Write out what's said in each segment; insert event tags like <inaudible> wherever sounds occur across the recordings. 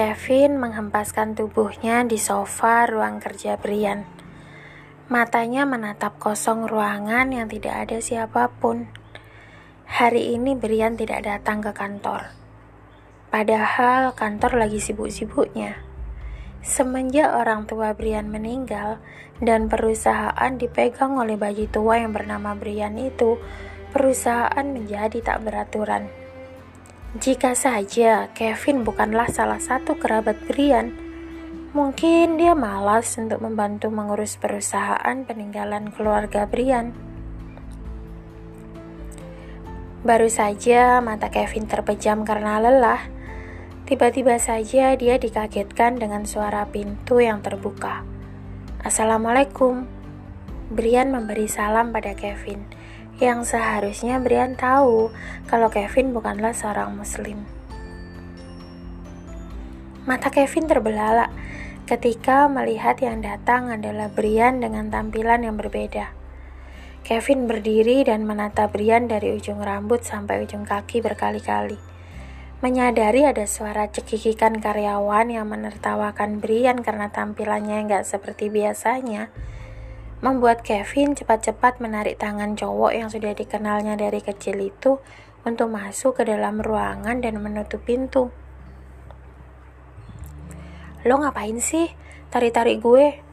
Kevin menghempaskan tubuhnya di sofa ruang kerja Brian. Matanya menatap kosong ruangan yang tidak ada siapa pun. Hari ini Brian tidak datang ke kantor. Padahal kantor lagi sibuk-sibuknya. Semenjak orang tua Brian meninggal dan perusahaan dipegang oleh bayi tua yang bernama Brian itu, perusahaan menjadi tak beraturan. Jika saja Kevin bukanlah salah satu kerabat Brian, mungkin dia malas untuk membantu mengurus perusahaan peninggalan keluarga Brian. Baru saja mata Kevin terpejam karena lelah. Tiba-tiba saja dia dikagetkan dengan suara pintu yang terbuka. Assalamualaikum. Brian memberi salam pada Kevin yang seharusnya Brian tahu kalau Kevin bukanlah seorang muslim. Mata Kevin terbelalak ketika melihat yang datang adalah Brian dengan tampilan yang berbeda. Kevin berdiri dan menatap Brian dari ujung rambut sampai ujung kaki berkali-kali. Menyadari ada suara cekikikan karyawan yang menertawakan Brian karena tampilannya yang gak seperti biasanya, membuat Kevin cepat-cepat menarik tangan cowok yang sudah dikenalnya dari kecil itu untuk masuk ke dalam ruangan dan menutup pintu. Lo ngapain sih? Tarik-tarik gue.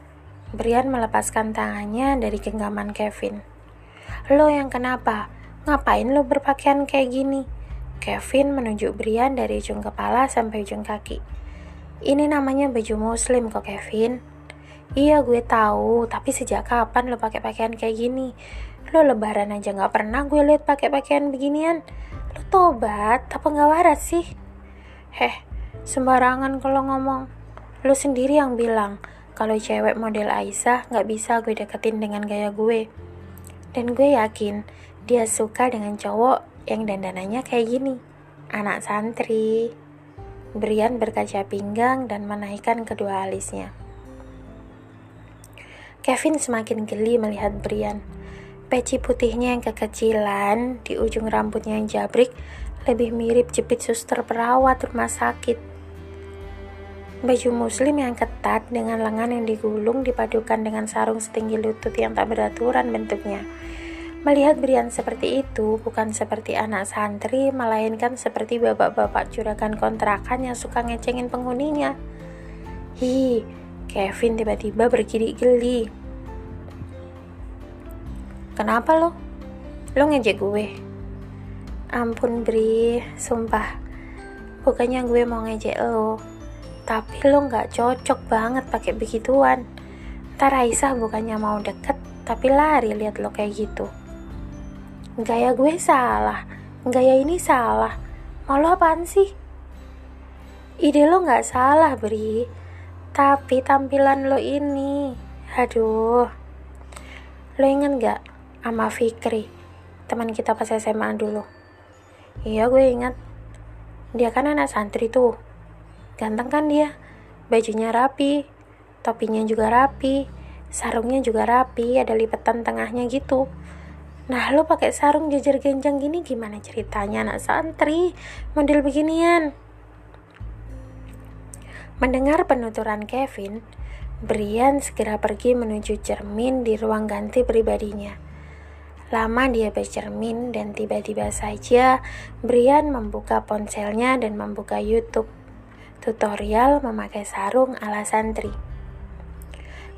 Brian melepaskan tangannya dari genggaman Kevin. Lo yang kenapa? Ngapain lo berpakaian kayak gini? Kevin menunjuk Brian dari ujung kepala sampai ujung kaki. Ini namanya baju muslim kok Kevin. Iya gue tahu, tapi sejak kapan lo pakai pakaian kayak gini? Lo lebaran aja nggak pernah gue lihat pakai pakaian beginian. Lo tobat, apa nggak waras sih? Heh, sembarangan kalau ngomong. Lo sendiri yang bilang kalau cewek model Aisyah nggak bisa gue deketin dengan gaya gue. Dan gue yakin dia suka dengan cowok yang dandanannya kayak gini. Anak santri. Brian berkaca pinggang dan menaikkan kedua alisnya. Kevin semakin geli melihat Brian. Peci putihnya yang kekecilan, di ujung rambutnya yang jabrik, lebih mirip jepit suster perawat rumah sakit. Baju muslim yang ketat dengan lengan yang digulung dipadukan dengan sarung setinggi lutut yang tak beraturan bentuknya. Melihat Brian seperti itu, bukan seperti anak santri, melainkan seperti bapak-bapak juragan kontrakan yang suka ngecengin penghuninya. Hi, Kevin tiba-tiba bergili-gili. Kenapa lo? Lo ngejek gue? Ampun Bri, sumpah. Bukannya gue mau ngejek lo, tapi lo nggak cocok banget pakai begituan. Ntar Aisyah bukannya mau deket, tapi lari lihat lo kayak gitu. Gaya gue salah, gaya ini salah. Mau lo apaan sih? Ide lo nggak salah, Bri tapi tampilan lo ini, aduh. Lo inget gak sama Fikri, teman kita pas SMA dulu? Iya gue inget. Dia kan anak santri tuh. Ganteng kan dia? Bajunya rapi, topinya juga rapi, sarungnya juga rapi, ada lipatan tengahnya gitu. Nah, lo pakai sarung jejer genjang gini gimana ceritanya anak santri model beginian? Mendengar penuturan Kevin, Brian segera pergi menuju cermin di ruang ganti pribadinya. Lama dia bercermin dan tiba-tiba saja Brian membuka ponselnya dan membuka YouTube. Tutorial memakai sarung ala santri.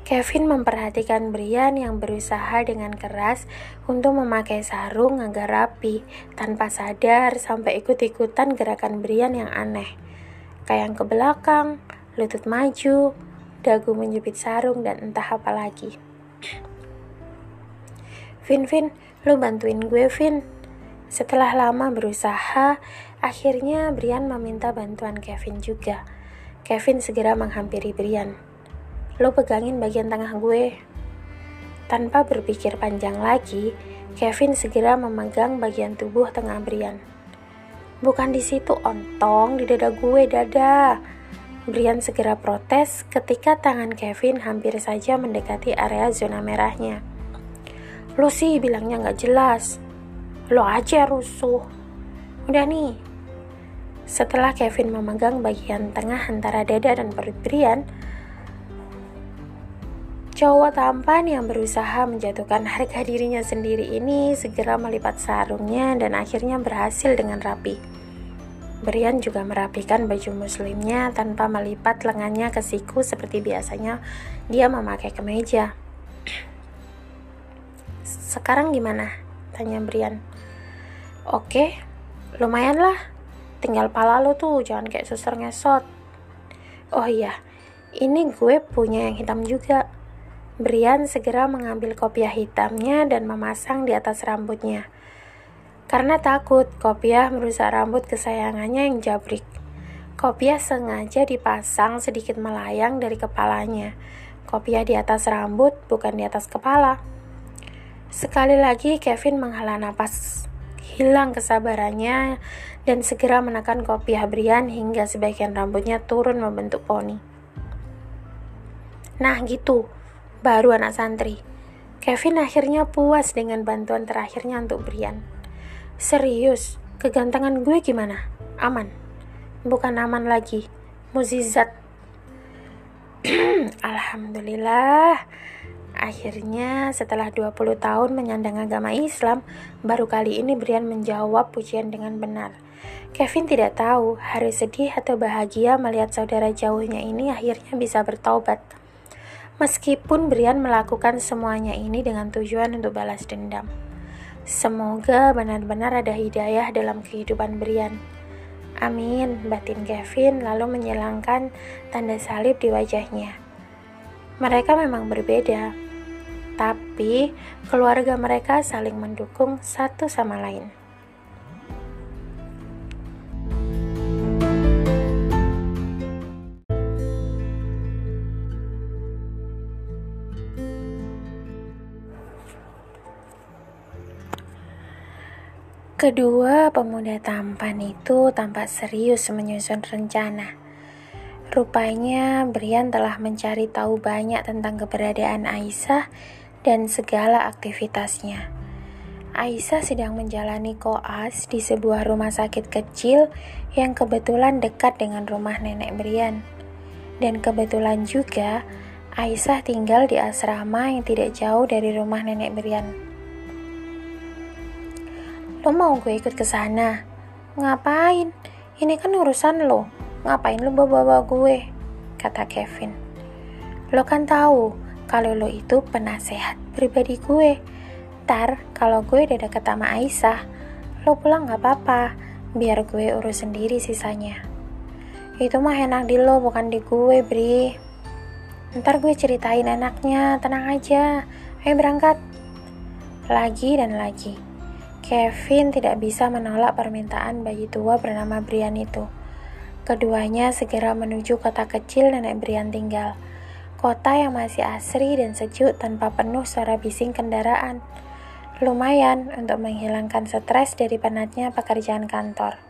Kevin memperhatikan Brian yang berusaha dengan keras untuk memakai sarung agar rapi, tanpa sadar sampai ikut-ikutan gerakan Brian yang aneh yang ke belakang, lutut maju, dagu menjepit sarung, dan entah apa lagi. Vin, Vin, lu bantuin gue, Vin. Setelah lama berusaha, akhirnya Brian meminta bantuan Kevin juga. Kevin segera menghampiri Brian. Lo pegangin bagian tengah gue. Tanpa berpikir panjang lagi, Kevin segera memegang bagian tubuh tengah Brian. Bukan di situ ontong, di dada gue dada. Brian segera protes ketika tangan Kevin hampir saja mendekati area zona merahnya. Lo sih bilangnya nggak jelas. Lo aja rusuh. Udah nih. Setelah Kevin memegang bagian tengah antara dada dan perut Brian, cowok tampan yang berusaha menjatuhkan harga dirinya sendiri ini segera melipat sarungnya dan akhirnya berhasil dengan rapi. Brian juga merapikan baju muslimnya tanpa melipat lengannya ke siku seperti biasanya dia memakai kemeja. Sekarang gimana? Tanya Brian. Oke, lumayan lah. Tinggal pala lo tuh jangan kayak suster ngesot. Oh iya ini gue punya yang hitam juga. Brian segera mengambil kopiah hitamnya dan memasang di atas rambutnya. Karena takut kopiah merusak rambut kesayangannya yang jabrik. Kopiah sengaja dipasang sedikit melayang dari kepalanya. Kopiah di atas rambut bukan di atas kepala sekali lagi Kevin menghela napas hilang kesabarannya dan segera menekan kopi Brian hingga sebagian rambutnya turun membentuk poni. Nah gitu, baru anak santri. Kevin akhirnya puas dengan bantuan terakhirnya untuk Brian. Serius, kegantengan gue gimana? Aman? Bukan aman lagi, muzizat. <clears throat> Alhamdulillah, Akhirnya, setelah 20 tahun menyandang agama Islam, baru kali ini Brian menjawab pujian dengan benar. Kevin tidak tahu harus sedih atau bahagia melihat saudara jauhnya ini akhirnya bisa bertobat. Meskipun Brian melakukan semuanya ini dengan tujuan untuk balas dendam. Semoga benar-benar ada hidayah dalam kehidupan Brian. Amin, batin Kevin lalu menyilangkan tanda salib di wajahnya. Mereka memang berbeda, tapi keluarga mereka saling mendukung satu sama lain. Kedua pemuda tampan itu tampak serius menyusun rencana. Rupanya Brian telah mencari tahu banyak tentang keberadaan Aisyah dan segala aktivitasnya. Aisyah sedang menjalani koas di sebuah rumah sakit kecil yang kebetulan dekat dengan rumah nenek Brian. Dan kebetulan juga Aisyah tinggal di asrama yang tidak jauh dari rumah nenek Brian. Lo mau gue ikut ke sana? Ngapain? Ini kan urusan lo. Ngapain lo bawa-bawa gue? Kata Kevin. Lo kan tahu kalau lo itu penasehat pribadi gue. Ntar kalau gue udah deket sama Aisyah, lo pulang gak apa-apa, biar gue urus sendiri sisanya. Itu mah enak di lo, bukan di gue, Bri. Ntar gue ceritain enaknya, tenang aja. Ayo berangkat. Lagi dan lagi. Kevin tidak bisa menolak permintaan bayi tua bernama Brian itu. Keduanya segera menuju kota kecil nenek Brian tinggal. Kota yang masih asri dan sejuk tanpa penuh suara bising kendaraan. Lumayan untuk menghilangkan stres dari penatnya pekerjaan kantor.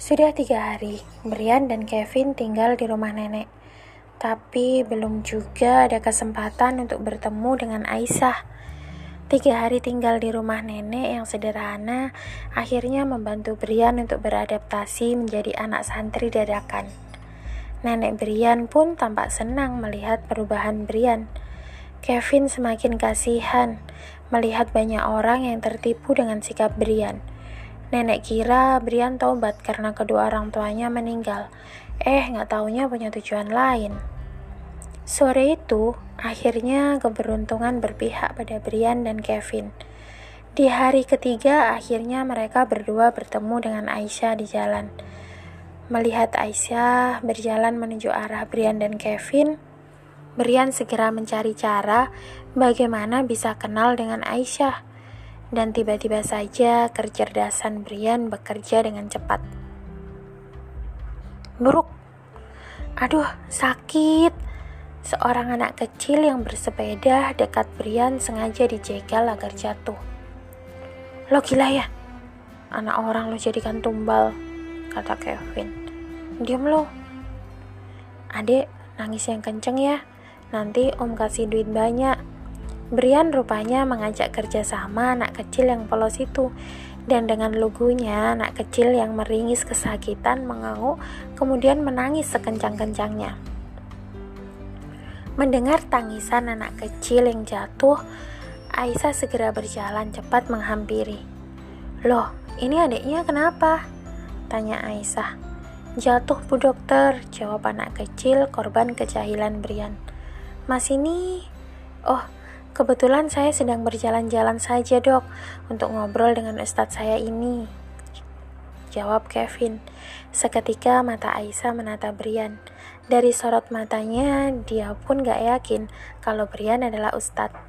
Sudah tiga hari, Brian dan Kevin tinggal di rumah nenek. Tapi belum juga ada kesempatan untuk bertemu dengan Aisyah. Tiga hari tinggal di rumah nenek yang sederhana, akhirnya membantu Brian untuk beradaptasi menjadi anak santri dadakan. Nenek Brian pun tampak senang melihat perubahan Brian. Kevin semakin kasihan melihat banyak orang yang tertipu dengan sikap Brian. Nenek kira Brian tobat karena kedua orang tuanya meninggal. Eh, nggak taunya punya tujuan lain. Sore itu, akhirnya keberuntungan berpihak pada Brian dan Kevin. Di hari ketiga, akhirnya mereka berdua bertemu dengan Aisyah di jalan. Melihat Aisyah berjalan menuju arah Brian dan Kevin, Brian segera mencari cara bagaimana bisa kenal dengan Aisyah. Dan tiba-tiba saja kecerdasan Brian bekerja dengan cepat. Buruk. Aduh, sakit. Seorang anak kecil yang bersepeda dekat Brian sengaja dijegal agar jatuh. Lo gila ya? Anak orang lo jadikan tumbal, kata Kevin. Diam lo. Adek, nangis yang kenceng ya. Nanti om kasih duit banyak. Brian rupanya mengajak kerjasama anak kecil yang polos itu. Dan dengan lugunya, anak kecil yang meringis kesakitan mengangguk, kemudian menangis sekencang-kencangnya. Mendengar tangisan anak kecil yang jatuh, Aisyah segera berjalan cepat menghampiri. Loh, ini adiknya kenapa? Tanya Aisyah. Jatuh bu dokter, jawab anak kecil korban kejahilan Brian. Mas ini... Oh, kebetulan saya sedang berjalan-jalan saja dok, untuk ngobrol dengan ustadz saya ini. Jawab Kevin. Seketika mata Aisyah menata Brian. Dari sorot matanya, dia pun gak yakin kalau Brian adalah ustadz.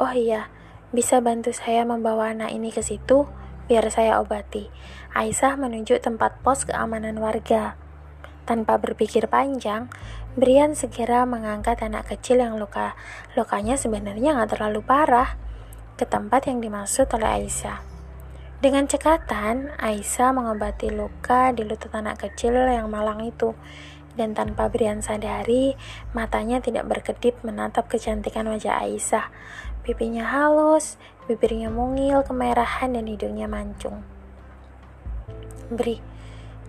Oh iya, bisa bantu saya membawa anak ini ke situ? Biar saya obati. Aisyah menunjuk tempat pos keamanan warga. Tanpa berpikir panjang, Brian segera mengangkat anak kecil yang luka lukanya sebenarnya nggak terlalu parah ke tempat yang dimaksud oleh Aisyah. Dengan cekatan, Aisyah mengobati luka di lutut anak kecil yang malang itu dan tanpa Brian sadari, matanya tidak berkedip menatap kecantikan wajah Aisyah. Pipinya halus, bibirnya mungil, kemerahan, dan hidungnya mancung. Bri,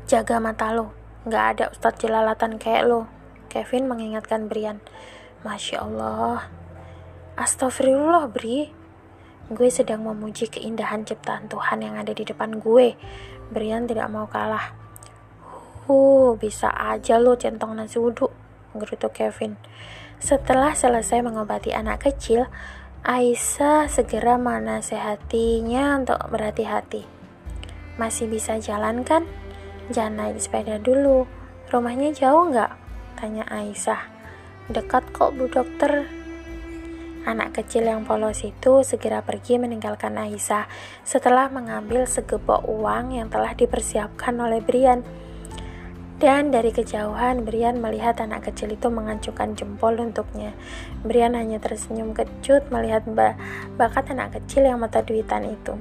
jaga mata lo. Gak ada ustadz jelalatan kayak lo. Kevin mengingatkan Brian. Masya Allah. Astagfirullah, Bri. Gue sedang memuji keindahan ciptaan Tuhan yang ada di depan gue. Brian tidak mau kalah. Uh, bisa aja lo centong nasi wudhu, gerutu Kevin. Setelah selesai mengobati anak kecil, Aisyah segera menasehatinya untuk berhati-hati. Masih bisa jalan kan? Jangan naik sepeda dulu. Rumahnya jauh nggak? Tanya Aisyah. Dekat kok bu dokter. Anak kecil yang polos itu segera pergi meninggalkan Aisyah setelah mengambil segebok uang yang telah dipersiapkan oleh Brian. Dan dari kejauhan, Brian melihat anak kecil itu mengacukan jempol untuknya. Brian hanya tersenyum kecut melihat bakat anak kecil yang mata duitan itu.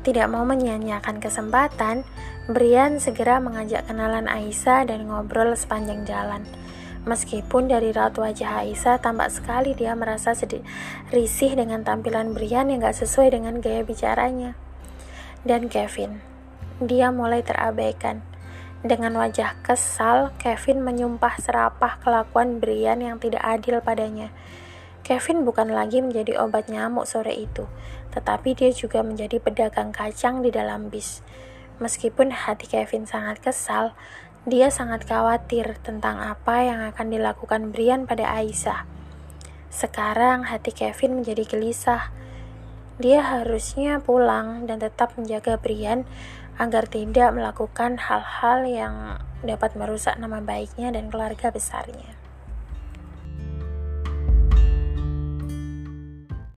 Tidak mau menyia-nyiakan kesempatan, Brian segera mengajak kenalan Aisyah dan ngobrol sepanjang jalan. Meskipun dari raut wajah Aisyah tampak sekali dia merasa sedih risih dengan tampilan Brian yang gak sesuai dengan gaya bicaranya. Dan Kevin, dia mulai terabaikan. Dengan wajah kesal, Kevin menyumpah serapah kelakuan Brian yang tidak adil padanya. Kevin bukan lagi menjadi obat nyamuk sore itu, tetapi dia juga menjadi pedagang kacang di dalam bis. Meskipun hati Kevin sangat kesal, dia sangat khawatir tentang apa yang akan dilakukan Brian pada Aisyah. Sekarang hati Kevin menjadi gelisah. Dia harusnya pulang dan tetap menjaga Brian agar tidak melakukan hal-hal yang dapat merusak nama baiknya dan keluarga besarnya.